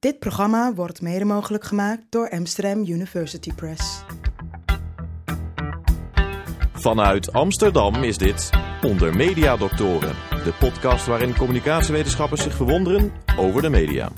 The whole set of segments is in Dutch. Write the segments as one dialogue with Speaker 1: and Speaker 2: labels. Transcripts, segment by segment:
Speaker 1: Dit programma wordt mede mogelijk gemaakt door Amsterdam University Press.
Speaker 2: Vanuit Amsterdam is dit Onder Media Doctoren, de podcast waarin communicatiewetenschappers zich verwonderen over de media.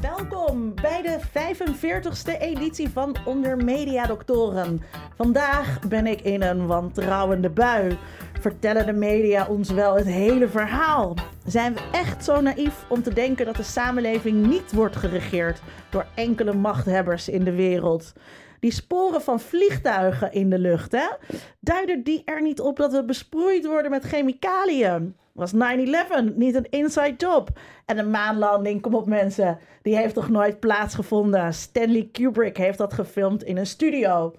Speaker 3: Welkom bij de 45ste editie van Onder Media Doctoren. Vandaag ben ik in een wantrouwende bui. Vertellen de media ons wel het hele verhaal? Zijn we echt zo naïef om te denken dat de samenleving niet wordt geregeerd door enkele machthebbers in de wereld? Die sporen van vliegtuigen in de lucht, hè? Duiden die er niet op dat we besproeid worden met chemicaliën? Was 9-11 niet een inside job? En een maanlanding, kom op mensen, die heeft toch nooit plaatsgevonden? Stanley Kubrick heeft dat gefilmd in een studio.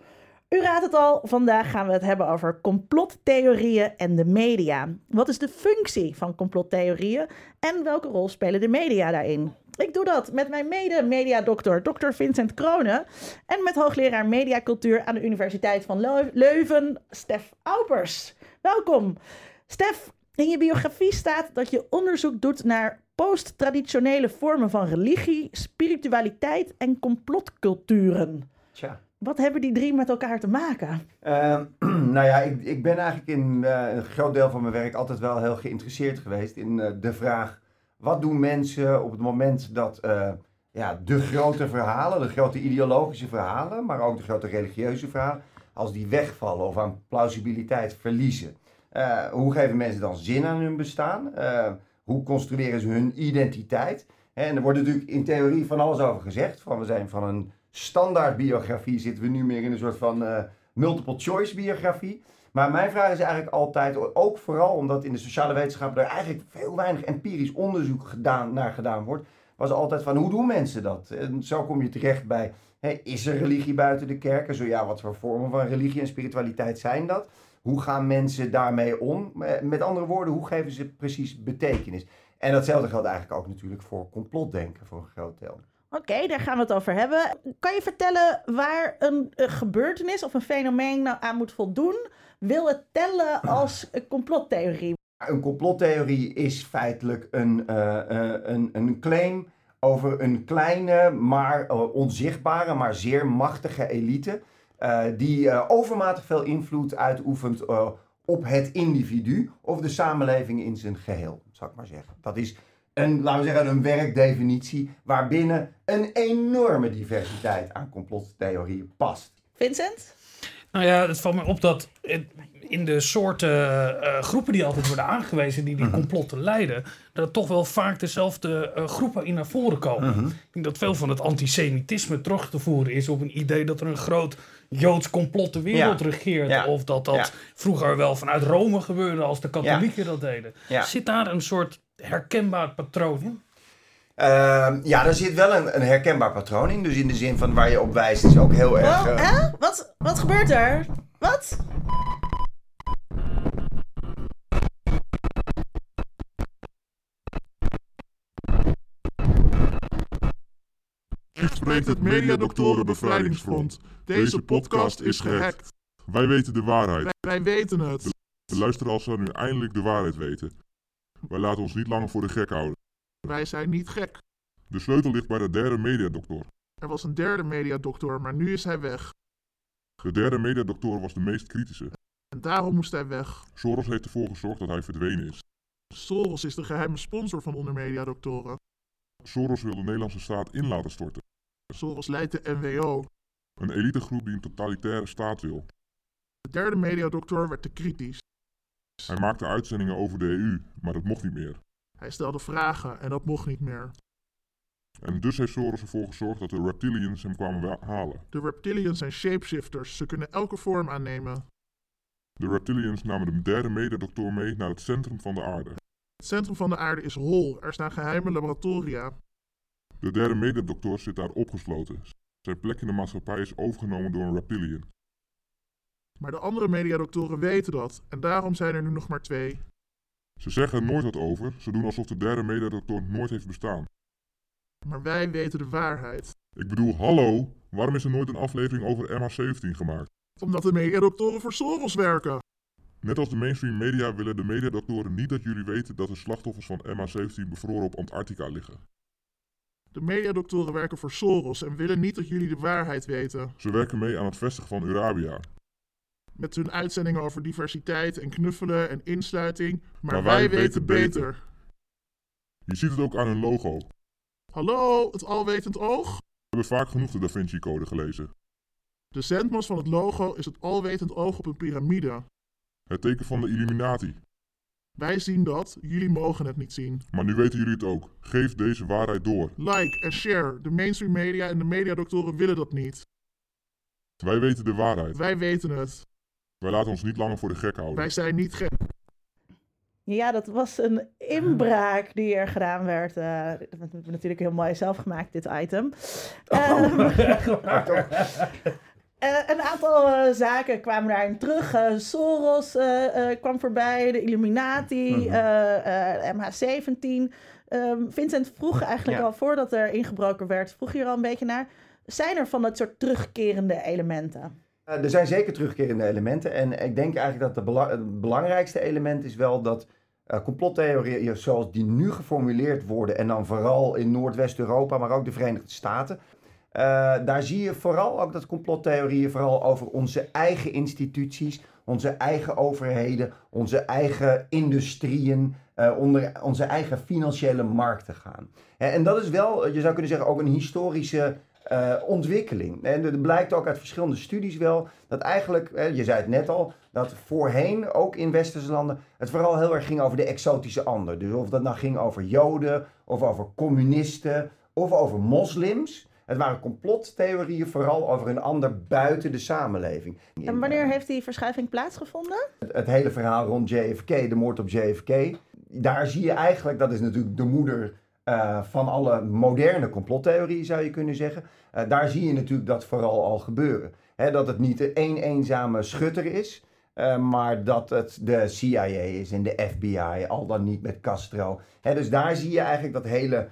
Speaker 3: U raadt het al, vandaag gaan we het hebben over complottheorieën en de media. Wat is de functie van complottheorieën en welke rol spelen de media daarin? Ik doe dat met mijn mede-mediadokter, Dr. Vincent Kronen. En met hoogleraar mediacultuur aan de Universiteit van Leu- Leuven, Stef Aupers. Welkom. Stef, in je biografie staat dat je onderzoek doet naar post-traditionele vormen van religie, spiritualiteit en complotculturen.
Speaker 4: Tja.
Speaker 3: Wat hebben die drie met elkaar te maken?
Speaker 4: Ehm, nou ja, ik, ik ben eigenlijk in eh, een groot deel van mijn werk altijd wel heel geïnteresseerd geweest in eh, de vraag: wat doen mensen op het moment dat eh, ja, de grote verhalen, de grote ideologische verhalen, maar ook de grote religieuze verhalen, als die wegvallen of aan plausibiliteit verliezen? Hoe geven mensen dan zin aan hun bestaan? Hoe construeren ze hun identiteit? En er wordt natuurlijk in theorie van alles over gezegd. Van we zijn van een standaard biografie zitten we nu meer in een soort van eh, multiple choice biografie. Maar mijn vraag is eigenlijk altijd, ook vooral omdat in de sociale wetenschappen er eigenlijk veel weinig empirisch onderzoek gedaan, naar gedaan wordt, was altijd van hoe doen mensen dat? En zo kom je terecht bij, is er religie buiten de kerken? Zo ja, wat voor vormen van religie en spiritualiteit zijn dat? Hoe gaan mensen daarmee om? Eh, Met andere woorden, hoe geven ze precies betekenis? En datzelfde geldt eigenlijk ook natuurlijk voor complotdenken voor een groot deel.
Speaker 3: Oké, daar gaan we het over hebben. Kan je vertellen waar een, gebeurtenis of een fenomeen nou aan moet voldoen? Wil het tellen als een complottheorie?
Speaker 4: Een complottheorie is feitelijk een, eh, eh, een, een claim over een kleine, maar eh, onzichtbare, maar zeer machtige elite. die overmatig veel invloed uitoefent op het individu of de samenleving in zijn geheel, zou ik maar zeggen. Dat is een, laten we zeggen, een werkdefinitie waarbinnen een enorme diversiteit aan complottheorieën past.
Speaker 3: Vincent?
Speaker 5: Nou ja, het valt me op dat in de soorten eh, groepen die altijd worden aangewezen, die die complotten leiden, dat er toch wel vaak dezelfde eh, groepen in naar voren komen. Ik denk dat veel van het antisemitisme terug te voeren is op een idee dat er een groot Joods complot de wereld
Speaker 4: Ja.
Speaker 5: regeert.
Speaker 4: Ja.
Speaker 5: Of dat dat
Speaker 4: Ja.
Speaker 5: vroeger wel vanuit Rome gebeurde als de katholieken dat deden.
Speaker 4: Ja.
Speaker 5: Zit daar een soort herkenbaar patroon in?
Speaker 4: Ehm, ja, er zit wel een, een herkenbaar patroon in. Dus in de zin van waar je op wijst is ook heel erg...
Speaker 3: Oh,
Speaker 4: eh,
Speaker 3: hè? Wat, wat gebeurt er? Wat?
Speaker 6: Hier spreekt het Mediadoktoren Bevrijdingsfront. Deze podcast is gehackt. Wij weten de waarheid.
Speaker 7: Wij, wij weten het.
Speaker 6: De luisteraars zullen nu eindelijk de waarheid weten. Wij laten ons niet langer voor de gek houden.
Speaker 7: Wij zijn niet gek.
Speaker 6: De sleutel ligt bij de derde mediadokter.
Speaker 7: Er was een derde mediadokter, maar nu is hij weg.
Speaker 6: De derde mediadokter was de meest kritische.
Speaker 7: En daarom moest hij weg.
Speaker 6: Soros heeft ervoor gezorgd dat hij verdwenen is.
Speaker 7: Soros is de geheime sponsor van onder mediadoktoren.
Speaker 6: Soros wil de Nederlandse staat in laten storten.
Speaker 7: Soros leidt de NWO.
Speaker 6: Een elitegroep die een totalitaire staat wil.
Speaker 7: De derde mediadokter werd te kritisch.
Speaker 6: Hij maakte uitzendingen over de EU, maar dat mocht niet meer.
Speaker 7: Hij stelde vragen en dat mocht niet meer.
Speaker 6: En dus heeft Soros ervoor gezorgd dat de reptilians hem kwamen wa- halen.
Speaker 7: De reptilians zijn shapeshifters. Ze kunnen elke vorm aannemen.
Speaker 6: De reptilians namen de derde mediadokter mee naar het centrum van de aarde.
Speaker 7: Het centrum van de aarde is hol. Er staan geheime laboratoria.
Speaker 6: De derde mededokter zit daar opgesloten. Zijn plek in de maatschappij is overgenomen door een reptilian.
Speaker 7: Maar de andere mediadoktoren weten dat. En daarom zijn er nu nog maar twee.
Speaker 6: Ze zeggen er nooit wat over, ze doen alsof de derde mededokter nooit heeft bestaan.
Speaker 7: Maar wij weten de waarheid.
Speaker 6: Ik bedoel, hallo, waarom is er nooit een aflevering over MH17 gemaakt?
Speaker 7: Omdat de mediadoktoren voor Soros werken.
Speaker 6: Net als de mainstream media willen de mediadoktoren niet dat jullie weten dat de slachtoffers van MH17 bevroren op Antarctica liggen.
Speaker 7: De mediadoktoren werken voor Soros en willen niet dat jullie de waarheid weten.
Speaker 6: Ze werken mee aan het vestigen van Urabia.
Speaker 7: Met hun uitzendingen over diversiteit en knuffelen en insluiting. Maar,
Speaker 6: Maar
Speaker 7: wij,
Speaker 6: wij
Speaker 7: weten
Speaker 6: weten
Speaker 7: beter.
Speaker 6: beter. Je ziet het ook aan hun logo. We
Speaker 7: Hallo, het alwetend oog?
Speaker 6: hebben vaak genoeg de Da Vinci Code gelezen.
Speaker 7: De zendmast van het logo is het alwetend oog op een piramide.
Speaker 6: Het teken van de Illuminati.
Speaker 7: Wij zien dat, jullie mogen het niet zien.
Speaker 6: Maar nu weten jullie het ook. Geef deze waarheid door.
Speaker 7: Like en share. De mainstream media en de mediadoktoren willen dat niet.
Speaker 6: Wij weten de waarheid.
Speaker 7: Wij weten het.
Speaker 6: Wij laten ons niet langer voor de gek houden.
Speaker 7: Wij zijn niet gek.
Speaker 3: Ja, dat was een inbraak die er gedaan werd. eh, dat hebben we natuurlijk heel mooi zelf gemaakt, dit item. Ehm, eh, een aantal eh, zaken kwamen daarin terug. Eh, Soros eh, eh, kwam voorbij, de Illuminati,
Speaker 4: Mhm.
Speaker 3: eh, eh, MH17. Ehm, Vincent vroeg eigenlijk
Speaker 4: Ja.
Speaker 3: al voordat er ingebroken werd, vroeg je er al een beetje naar. Zijn er van dat soort terugkerende elementen?
Speaker 4: Eh, er zijn zeker terugkerende elementen. En ik denk eigenlijk dat het belangrijkste element is wel dat eh, complottheorieën zoals die nu geformuleerd worden, en dan vooral in Noordwest-Europa, maar ook de Verenigde Staten. eh, daar zie je vooral ook dat complottheorieën vooral over onze eigen instituties, onze eigen overheden, onze eigen industrieën, onder onze eigen financiële markten gaan. En dat is wel, je zou kunnen zeggen, ook een historische eh, ontwikkeling. En er blijkt ook uit verschillende studies wel dat eigenlijk, je zei het net al, dat voorheen ook in westerse landen het vooral heel erg ging over de exotische ander. Dus of dat nou ging over Joden, of over communisten, of over moslims. Het waren complottheorieën vooral over een ander buiten de samenleving.
Speaker 3: En wanneer heeft die verschuiving plaatsgevonden?
Speaker 4: het, het hele verhaal rond JFK, de moord op JFK, daar zie je eigenlijk, dat is natuurlijk de moeder eh, van alle moderne complottheorieën zou je kunnen zeggen. Eh, daar zie je natuurlijk dat vooral al gebeuren. Dat het niet één eenzame schutter is, eh, maar dat het de CIA is en de FBI, al dan niet met Castro. Dus daar zie je eigenlijk dat hele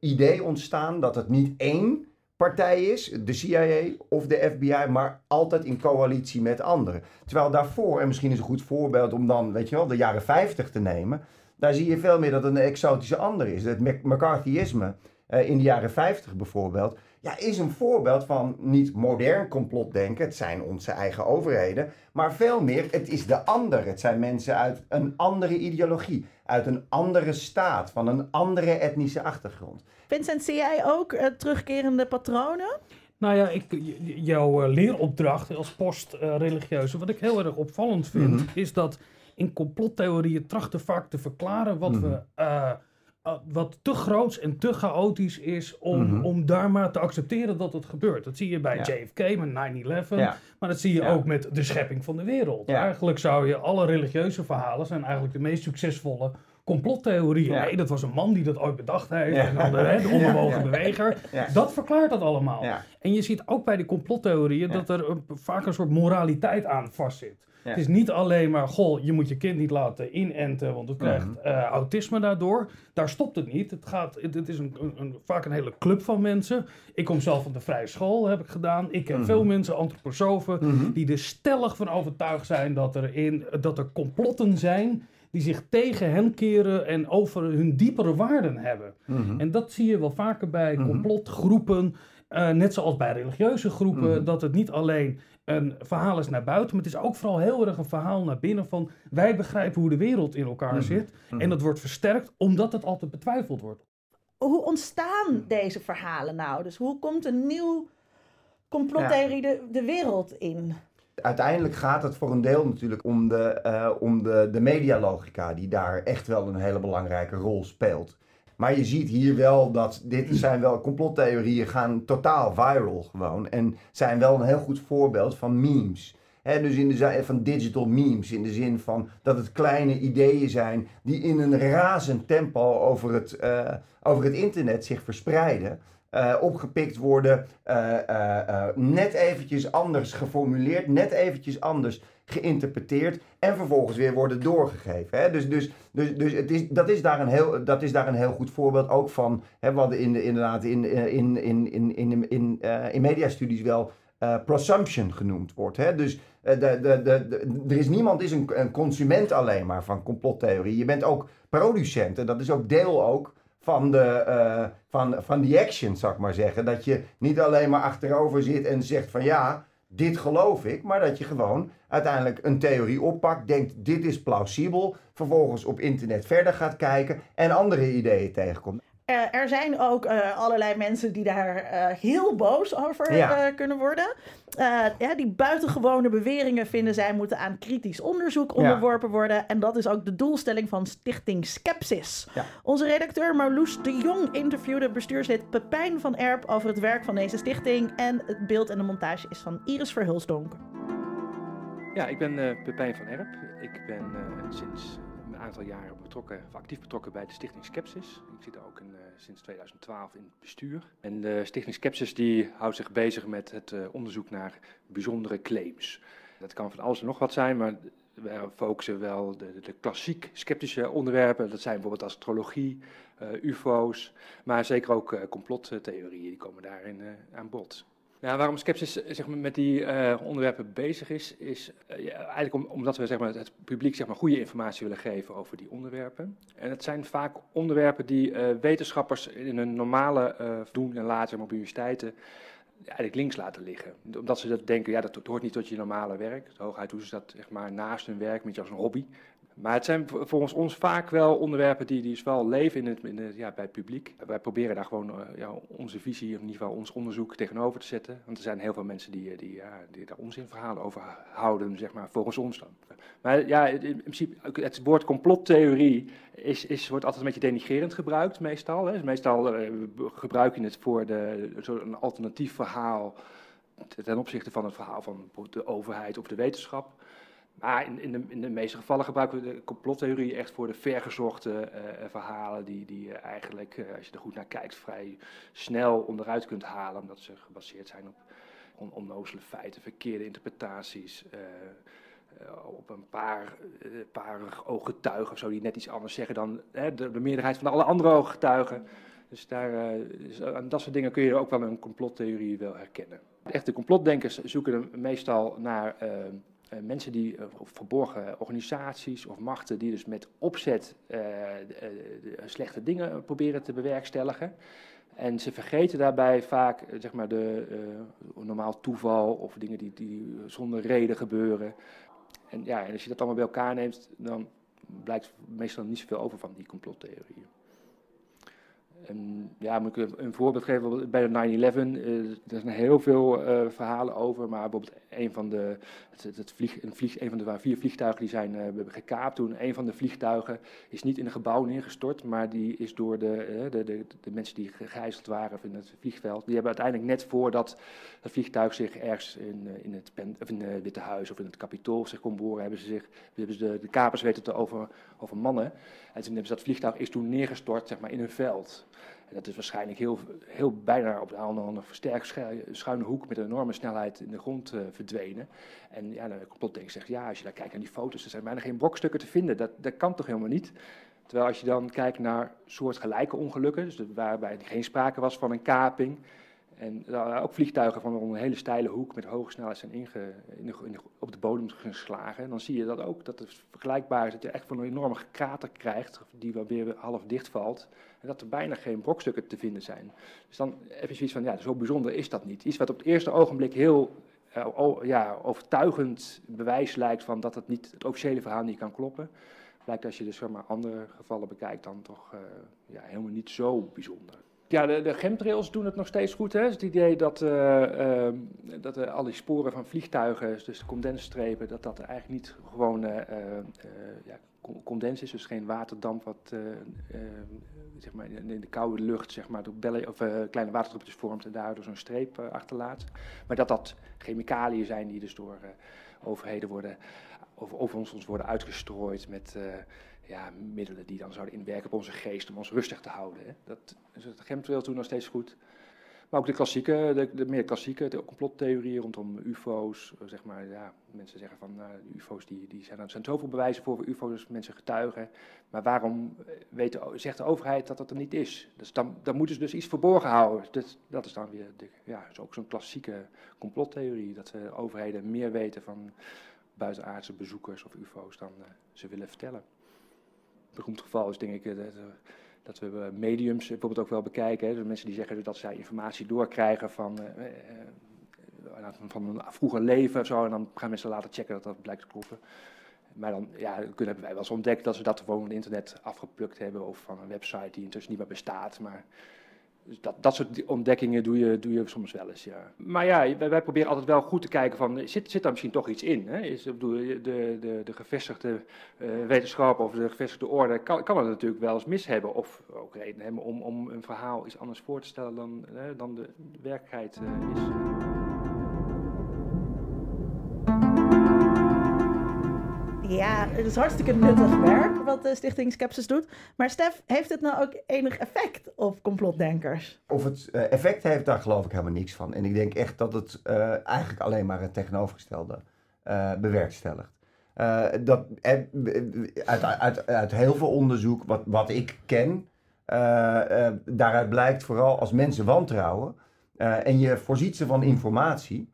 Speaker 4: idee ontstaan dat het niet één partij is, de CIA of de FBI, maar altijd in coalitie met anderen. Terwijl daarvoor, en misschien is een goed voorbeeld om dan, weet je wel, de jaren 50 te nemen, daar zie je veel meer dat het een exotische ander is. Het McCarthyisme eh, in de jaren 50 bijvoorbeeld, ja, is een voorbeeld van niet modern complotdenken, het zijn onze eigen overheden, maar veel meer, het is de ander. Het zijn mensen uit een andere ideologie, uit een andere staat, van een andere etnische achtergrond.
Speaker 3: Vincent, zie jij ook eh, terugkerende patronen?
Speaker 5: Nou ja, ik, jouw eh, leeropdracht als post-religieuze, wat ik heel erg opvallend vind,
Speaker 4: Mhm.
Speaker 5: is dat in complottheorieën trachten vaak te verklaren wat, we,
Speaker 4: Mhm.
Speaker 5: eh, eh, wat te groots en te chaotisch is om,
Speaker 4: Mhm.
Speaker 5: om daar maar te accepteren dat het gebeurt. Dat zie je bij
Speaker 4: Ja.
Speaker 5: JFK met 9-11,
Speaker 4: Ja.
Speaker 5: maar dat zie je
Speaker 4: Ja.
Speaker 5: ook met de schepping van de wereld. Eigenlijk zou je alle religieuze verhalen zijn eigenlijk de meest succesvolle complottheorieën.
Speaker 4: Ja.
Speaker 5: Nee, dat was een man die dat ooit bedacht heeft.
Speaker 4: Ja.
Speaker 5: En dan de, de onbewogen
Speaker 4: Ja.
Speaker 5: beweger. Dat verklaart dat allemaal. En je ziet ook bij de complottheorieën dat er een- vaak een soort moraliteit aan vastzit.
Speaker 4: Ja.
Speaker 5: Het is niet alleen maar, goh, je moet je kind niet laten inenten, want het krijgt eh, autisme daardoor. Daar stopt het niet. Het, gaat, het, het is een, een, een- vaak een hele club van mensen. Ik kom zelf van de vrije school, heb ik gedaan. Ik ken
Speaker 4: Mhm.
Speaker 5: veel mensen, antroposofen,
Speaker 4: Mhm.
Speaker 5: die er stellig van overtuigd zijn dat er, in, dat er complotten zijn die zich tegen hen keren en over hun diepere waarden hebben.
Speaker 4: Mhm.
Speaker 5: En dat zie je wel vaker bij complotgroepen, eh, net zoals bij religieuze groepen,
Speaker 4: Mhm.
Speaker 5: dat het niet alleen een verhaal is naar buiten, maar het is ook vooral heel erg een verhaal naar binnen van wij begrijpen hoe de wereld in elkaar
Speaker 4: Mhm.
Speaker 5: zit.
Speaker 4: Mhm.
Speaker 5: En dat wordt versterkt omdat het altijd betwijfeld wordt.
Speaker 3: Hoe ontstaan deze verhalen nou? Dus hoe komt een nieuw complottheorie de, de wereld in?
Speaker 4: Uiteindelijk gaat het voor een deel natuurlijk om de, eh, om de, de medialogica, die daar echt wel een hele belangrijke rol speelt. Maar je ziet hier wel dat dit zijn wel complottheorieën gaan totaal viral gewoon. En zijn wel een heel goed voorbeeld van memes. Hè, dus in de zin van digital memes, in de zin van dat het kleine ideeën zijn die in een razend tempo over het, eh, over het internet zich verspreiden. Eh, opgepikt worden, eh, eh, net eventjes anders geformuleerd, net eventjes anders geïnterpreteerd en vervolgens weer worden doorgegeven. Hè? Dus, dus, dus, dus het is, dat, is daar een heel, dat is daar een heel goed voorbeeld ook van, hè, wat in de, inderdaad in, in, in, in, in, in, in, mediastudies wel eh, presumption genoemd wordt. Hè? Dus de, de, de- er is niemand is een, een consument alleen maar van complottheorie. Je bent ook producent en dat is ook deel ook van de, eh, van, van die action, zou ik maar zeggen. Dat je niet alleen maar achterover zit en zegt van ja, dit geloof ik, maar dat je gewoon uiteindelijk een theorie oppakt, denkt dit is plausibel, vervolgens op internet verder gaat kijken en andere ideeën tegenkomt.
Speaker 3: Eh, er zijn ook eh, allerlei mensen die daar eh, heel boos over
Speaker 4: Ja.
Speaker 3: eh, kunnen worden. Eh, ja, die buitengewone beweringen vinden zij moeten aan kritisch onderzoek onderworpen worden. En dat is ook de doelstelling van Stichting Skepsis.
Speaker 4: Ja.
Speaker 3: Onze redacteur Marloes de Jong interviewde bestuurslid Pepijn van Erp over het werk van deze stichting. En het beeld en de montage is van Iris Verhulsdonk.
Speaker 8: Ja, ik ben eh, Pepijn van Erp. Ik ben eh, sinds aantal jaren betrokken, of actief betrokken bij de Stichting Skepsis. Ik zit ook in, eh, sinds 2012 in het bestuur. En de Stichting Skepsis die houdt zich bezig met het eh, onderzoek naar bijzondere claims. Dat kan van alles en nog wat zijn, maar wij focussen wel de, de, klassiek sceptische onderwerpen. Dat zijn bijvoorbeeld astrologie, eh, ufo's, maar zeker ook complottheorieën. Die komen daarin aan bod. Nou, waarom Skepsis eh, zeg maar, met die eh, onderwerpen bezig is, is eh, eigenlijk om- omdat we zeg maar, het publiek zeg maar, goede informatie willen geven over die onderwerpen. En het zijn vaak onderwerpen die wetenschappers in hun normale doen en maar, op universiteiten eigenlijk links laten liggen. Omdat ze dat denken, ja, dat, hoort niet tot je normale werk. Hooguit doen ze dat zeg maar, naast hun werk, met je als een hobby. Maar het zijn volgens ons vaak wel onderwerpen die, die wel leven in het, in ja, bij het publiek. Wij proberen daar gewoon eh, ja, onze visie, of in ieder geval ons onderzoek tegenover te zetten. Want er zijn heel veel mensen die, eh, die, ja, die daar onzinverhalen over houden, zeg maar, volgens ons dan. Maar ja, in in principe, het woord complottheorie is, is, wordt altijd een beetje denigrerend gebruikt, meestal. Hè. Dus meestal eh, gebruik je het voor de, een alternatief verhaal ten opzichte van het verhaal van de overheid of de wetenschap. Maar in, in, de, in de meeste gevallen gebruiken we de complottheorie echt voor de vergezochte eh, verhalen, die, die je eigenlijk, eh, als je er goed naar kijkt, vrij snel onderuit kunt halen, omdat ze gebaseerd zijn op on, onnozele feiten, verkeerde interpretaties. op een paar, paar ooggetuigen of zo, die net iets anders zeggen dan de, de meerderheid van alle andere ooggetuigen. Dus, daar, dus aan dat soort dingen kun je ook wel een complottheorie wel herkennen. Echte complotdenkers zoeken meestal naar eh, mensen die, eh, verborgen organisaties of machten, die dus met opzet eh, slechte dingen proberen te bewerkstelligen. En ze vergeten daarbij vaak zeg maar de normaal toeval of dingen die, die zonder reden gebeuren. En ja, en als je dat allemaal bij elkaar neemt, dan blijkt meestal niet zoveel over van die complottheorieën. Ja, moet ik een voorbeeld geven? Bij de 9-11, eh, er zijn heel veel eh, verhalen over, maar bijvoorbeeld een van de, het, het, een, van de vier vliegtuigen die zijn eh, gekaapt toen, een van de vliegtuigen is niet in een gebouw neergestort, maar die is door de, de, de, de mensen die gegijzeld waren in het vliegveld, die hebben uiteindelijk net voordat het vliegtuig zich ergens in, in het Witte Huis of in het Capitool zich kon boren, hebben ze zich, hebben de, de kapers weten te over, over mannen. En toen hebben ze dat vliegtuig is toen neergestort zeg maar, in een veld. En dat is waarschijnlijk heel, heel bijna op de een versterkt schu- schuine hoek met een enorme snelheid in de grond eh, verdwenen. En ja, de complotdenker zegt, ja, als je daar kijkt naar die foto's, er zijn bijna geen brokstukken te vinden. Dat, dat kan toch helemaal niet? Terwijl als je dan kijkt naar soortgelijke ongelukken, dus waarbij geen sprake was van een kaping, en ook vliegtuigen van een hele steile hoek met hoge snelheid zijn inge, in de, op de bodem geslagen. En dan zie je dat ook, dat het vergelijkbaar is, dat je echt van een enorme krater krijgt, die weer half dicht valt. En dat er bijna geen brokstukken te vinden zijn. Dus dan je zoiets van, ja, zo bijzonder is dat niet. Iets wat op het eerste ogenblik heel eh, ja, overtuigend bewijs lijkt van dat het niet, het officiële verhaal niet kan kloppen. Blijkt als je dus zeg maar, andere gevallen bekijkt dan toch eh, ja, helemaal niet zo bijzonder. Ja, de, de chemtrails doen het nog steeds goed. Hè? Het idee dat, eh, ehm, dat eh, al die sporen van vliegtuigen, dus de condensstrepen, dat dat eigenlijk niet gewoon eh, eh, eh, ja, con- condens is, dus geen waterdamp wat eh, eh, zeg maar in de koude lucht zeg maar, door bellen, of, eh, kleine waterdruppeltjes vormt en daardoor zo'n streep eh, achterlaat. Maar dat dat chemicaliën zijn die dus door eh, overheden worden, over, over ons worden uitgestrooid met... eh, ja, middelen die dan zouden inwerken op onze geest om ons rustig te houden. Hè. Dat, dus het chemtrail toen nog steeds goed. Maar ook de klassieke, de, de meer klassieke de complottheorieën rondom UFO's. eh, Zeg maar, ja, mensen zeggen van uh, UFO's die, die zijn, er zijn zoveel bewijzen voor UFO's, mensen getuigen. Maar waarom eh, weet de, zegt de overheid dat dat er niet is? Dus dan, dan moeten ze dus iets verborgen houden. Dus dat is dan weer de, ja, is ook zo'n klassieke complottheorie. Dat de overheden meer weten van buitenaardse bezoekers of UFO's dan uh, ze willen vertellen beroemd geval is denk ik, uh, dat we eh, mediums bijvoorbeeld ook wel bekijken. Hè. Dus mensen die zeggen dat zij informatie doorkrijgen van, eh, eh, van een vroeger leven of zo. En dan gaan mensen later checken dat dat blijkt te kloppen. Maar dan ja, kunnen, hebben wij wel eens ontdekt dat ze dat gewoon van het internet afgeplukt hebben. Of van een website die intussen niet meer bestaat. Maar dus dat, dat soort ontdekkingen doe je, doe je soms wel eens, ja. Maar ja, wij, proberen altijd wel goed te kijken van, zit, zit daar misschien toch iets in? Hè? Is, bedoel, de, de, de gevestigde uh, wetenschap of de gevestigde orde kan, kan het natuurlijk wel eens mis hebben. Of ook reden hebben om, om een verhaal iets anders voor te stellen dan, dan de, werkelijkheid uh, is.
Speaker 3: Ja, het is hartstikke nuttig werk wat de Stichting Skepsis doet. Maar Stef, heeft het nou ook enig effect op complotdenkers?
Speaker 4: Of het uh, effect heeft, daar geloof ik helemaal niks van. En ik denk echt dat het uh, eigenlijk alleen maar het tegenovergestelde uh, bewerkstelligt. dat, uit, uit, uit heel veel onderzoek wat, wat ik ken, daaruit blijkt vooral als mensen wantrouwen en je voorziet ze van informatie,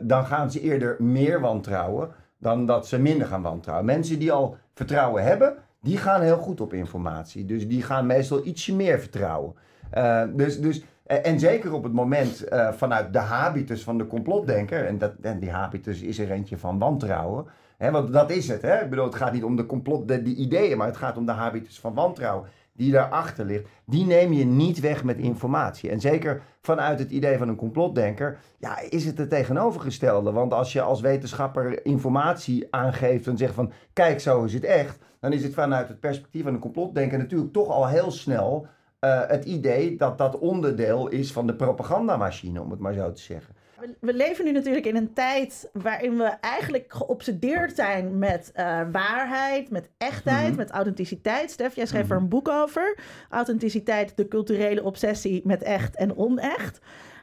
Speaker 4: dan gaan ze eerder meer wantrouwen dan dat ze minder gaan wantrouwen. Mensen die al vertrouwen hebben, die gaan heel goed op informatie. Dus die gaan meestal ietsje meer vertrouwen. Uh, dus, dus, en zeker op het moment uh, vanuit de habitus van de complotdenker, en, dat, en die habitus is er eentje van wantrouwen. Want dat is het. Hè? Ik bedoel, het gaat niet om de complot, de, die ideeën, maar het gaat om de habitus van wantrouwen die daarachter ligt, die neem je niet weg met informatie. En zeker vanuit het idee van een complotdenker, ja, is het het tegenovergestelde. Want als je als wetenschapper informatie aangeeft en zegt van, kijk, zo is het echt, dan is het vanuit het perspectief van een complotdenker natuurlijk toch al heel snel uh, het idee dat dat onderdeel is van de propagandamachine, om het maar zo te zeggen.
Speaker 3: We leven nu natuurlijk in een tijd waarin we eigenlijk geobsedeerd zijn met uh, waarheid, met echtheid, mm-hmm. met authenticiteit. Stef, jij schreef er een boek over. Authenticiteit, de culturele obsessie met echt en onecht.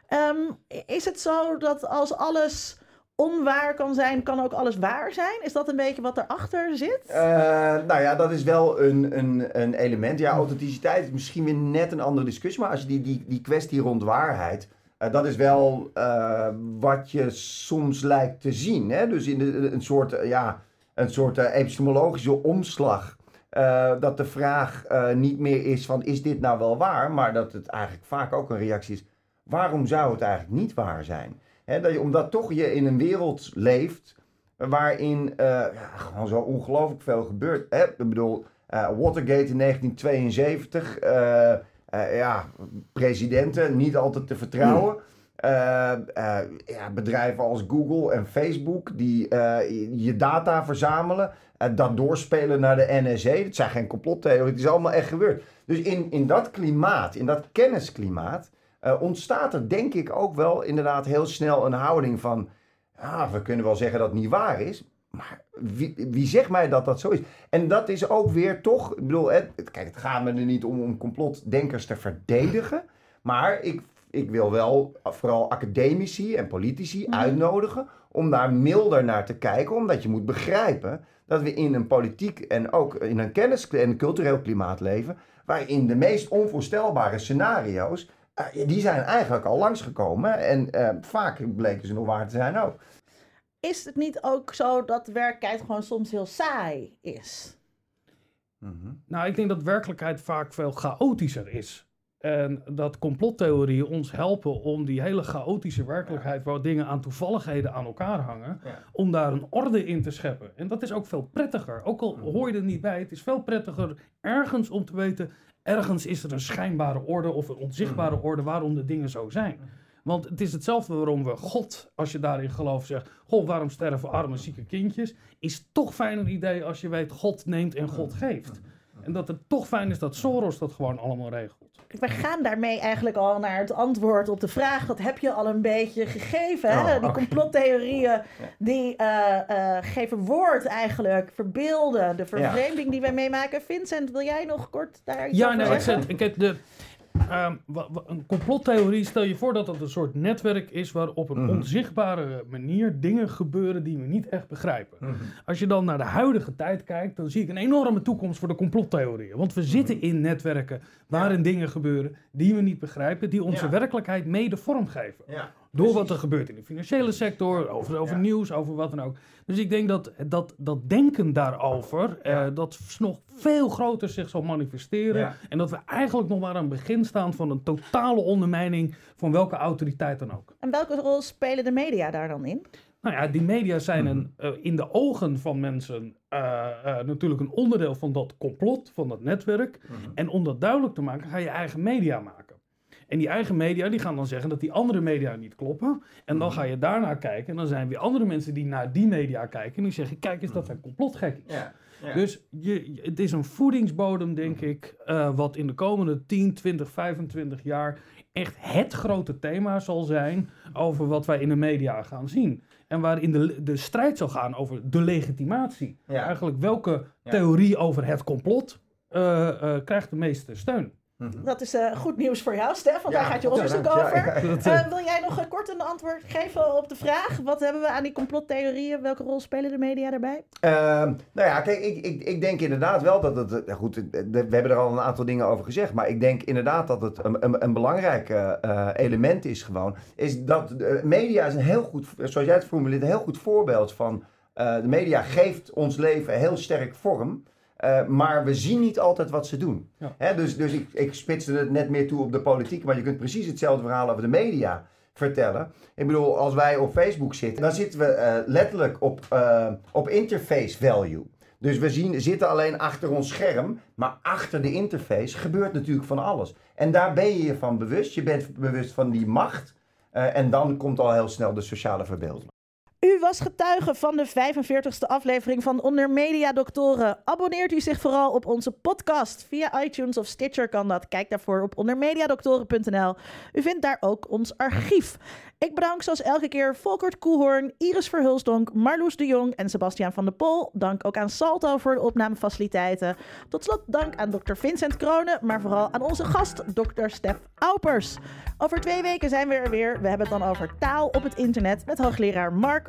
Speaker 3: Um, is het zo dat als alles onwaar kan zijn, kan ook alles waar zijn? Is dat een beetje wat erachter zit?
Speaker 4: Uh, nou ja, dat is wel een, een, een element. Ja, authenticiteit is misschien weer net een andere discussie. Maar als je die, die, die kwestie rond waarheid uh, dat is wel uh, wat je soms lijkt te zien. Hè? Dus in een soort, uh, ja, een soort epistemologische omslag. dat de vraag niet meer is van is dit nou wel waar, maar dat het eigenlijk vaak ook een reactie is. Waarom zou het eigenlijk niet waar zijn? Dat je, omdat toch je in een wereld leeft waarin gewoon zo ongelooflijk veel gebeurt. Ik bedoel, Watergate in 1972 uh, ja, presidenten niet altijd te vertrouwen. Uh, uh, ja, bedrijven als Google en Facebook die je data verzamelen, dat doorspelen naar de NSA. Dat zijn geen complottheorieën, het is allemaal echt gebeurd. Dus in, in dat klimaat, in dat kennisklimaat, ontstaat er denk ik ook wel inderdaad heel snel een houding van, ah, we kunnen wel zeggen dat het niet waar is, wie, wie, zegt mij dat dat zo is? En dat is ook weer toch, ik bedoel, het, kijk, het gaat me er niet om om complotdenkers te verdedigen. Maar ik, ik wil wel vooral academici en politici mm. uitnodigen om daar milder naar te kijken. Omdat je moet begrijpen dat we in een politiek en ook in een kennis- en cultureel klimaat leven. waarin de meest onvoorstelbare scenario's. Uh, die zijn eigenlijk al langsgekomen. En uh, vaak bleken ze nog waar te zijn ook
Speaker 3: is het niet ook zo dat werkelijkheid gewoon soms heel saai is?
Speaker 5: Mm-hmm. Nou, ik denk dat werkelijkheid vaak veel chaotischer is. En dat complottheorieën ons helpen om die hele chaotische werkelijkheid, waar dingen aan toevalligheden aan elkaar hangen, ja. om daar een orde in te scheppen. En dat is ook veel prettiger. Ook al hoor je er niet bij, het is veel prettiger ergens om te weten, ergens is er een schijnbare orde of een onzichtbare mm-hmm. orde waarom de dingen zo zijn. Want het is hetzelfde waarom we God, als je daarin gelooft, zegt: God, waarom sterven arme, zieke kindjes? Is toch fijn een idee als je weet: God neemt en God geeft. En dat het toch fijn is dat Soros dat gewoon allemaal regelt.
Speaker 3: We gaan daarmee eigenlijk al naar het antwoord op de vraag. Dat heb je al een beetje gegeven. Hè? Oh, die complottheorieën die uh, uh, geven woord eigenlijk, verbeelden de vervreemding ja. die wij meemaken. Vincent, wil jij nog kort daar iets
Speaker 5: ja,
Speaker 3: over
Speaker 5: nou,
Speaker 3: zeggen?
Speaker 5: Ik, ik, de, Um, een complottheorie, stel je voor dat dat een soort netwerk is waar op een mm. onzichtbare manier dingen gebeuren die we niet echt begrijpen. Mm. Als je dan naar de huidige tijd kijkt, dan zie ik een enorme toekomst voor de complottheorieën. Want we zitten mm. in netwerken waarin ja. dingen gebeuren die we niet begrijpen, die onze ja. werkelijkheid mede vormgeven. Ja. Door wat er gebeurt in de financiële sector, over, over
Speaker 4: Ja.
Speaker 5: nieuws, over wat dan ook. Dus ik denk dat dat, dat denken daarover, eh, dat nog veel groter zich zal manifesteren.
Speaker 4: Ja.
Speaker 5: En dat we eigenlijk nog maar aan het begin staan van een totale ondermijning van welke autoriteit dan ook.
Speaker 3: En welke rol spelen de media daar dan in?
Speaker 5: Nou ja, die media zijn een, eh, in de ogen van mensen eh, eh, natuurlijk een onderdeel van dat complot, van dat netwerk. En om dat duidelijk te maken, ga je eigen media maken. En die eigen media die gaan dan zeggen dat die andere media niet kloppen. En dan ga je daarnaar kijken. En dan zijn weer andere mensen die naar die media kijken. En die zeggen, kijk eens, dat zijn complotgekkies.
Speaker 4: Ja. Ja.
Speaker 5: Dus je, het is een voedingsbodem, denk ik, eh, wat in de komende 10, 20, 25 jaar echt het grote thema zal zijn over wat wij in de media gaan zien. En waarin de, de strijd zal gaan over de legitimatie.
Speaker 4: Ja.
Speaker 5: Eigenlijk welke
Speaker 4: Ja.
Speaker 5: theorie over het complot eh, eh, krijgt de meeste steun.
Speaker 3: Dat is eh, goed nieuws voor jou, Stef, want
Speaker 4: Ja,
Speaker 3: daar gaat je onderzoek
Speaker 4: ja,
Speaker 3: over.
Speaker 4: ja,
Speaker 5: eh,
Speaker 3: Eh, wil jij nog kort een antwoord geven op de vraag? Wat hebben we aan die complottheorieën? Welke rol spelen de media daarbij?
Speaker 4: Ehm, nou ja, kijk, ik, ik, ik denk inderdaad wel dat het. Goed, we hebben er al een aantal dingen over gezegd. Maar ik denk inderdaad dat het een, een, een belangrijk element is gewoon. Is dat de media is een heel goed, zoals jij het formuleert, een heel goed voorbeeld van. de media geeft ons leven heel sterk vorm. Eh, maar we zien niet altijd wat ze doen.
Speaker 5: Ja.
Speaker 4: Dus dus ik, ik spitste het net meer toe op de politiek. Maar je kunt precies hetzelfde verhaal over de media vertellen. Ik bedoel, als wij op Facebook zitten, dan zitten we eh, letterlijk op, eh, op interface value. Dus we zien, zitten alleen achter ons scherm, maar achter de interface gebeurt natuurlijk van alles. En daar ben je je van bewust. Je bent bewust van die macht. en dan komt al heel snel de sociale verbeelding.
Speaker 3: U was getuige van de 45ste aflevering van Onder Media Doctoren. Abonneert u zich vooral op onze podcast. Via iTunes of Stitcher kan dat. Kijk daarvoor op ondermediadoktoren.nl. U vindt daar ook ons archief. Ik bedank zoals elke keer Volkert Koehoorn, Iris Verhulsdonk, Marloes de Jong en Sebastiaan van der Pol. Dank ook aan Salto voor de opnamefaciliteiten. Tot slot dank aan dokter Vincent Kronen, maar vooral aan onze gast, dokter Stef Aupers. Over twee weken zijn we er weer. We hebben het dan over taal op het internet met hoogleraar Mark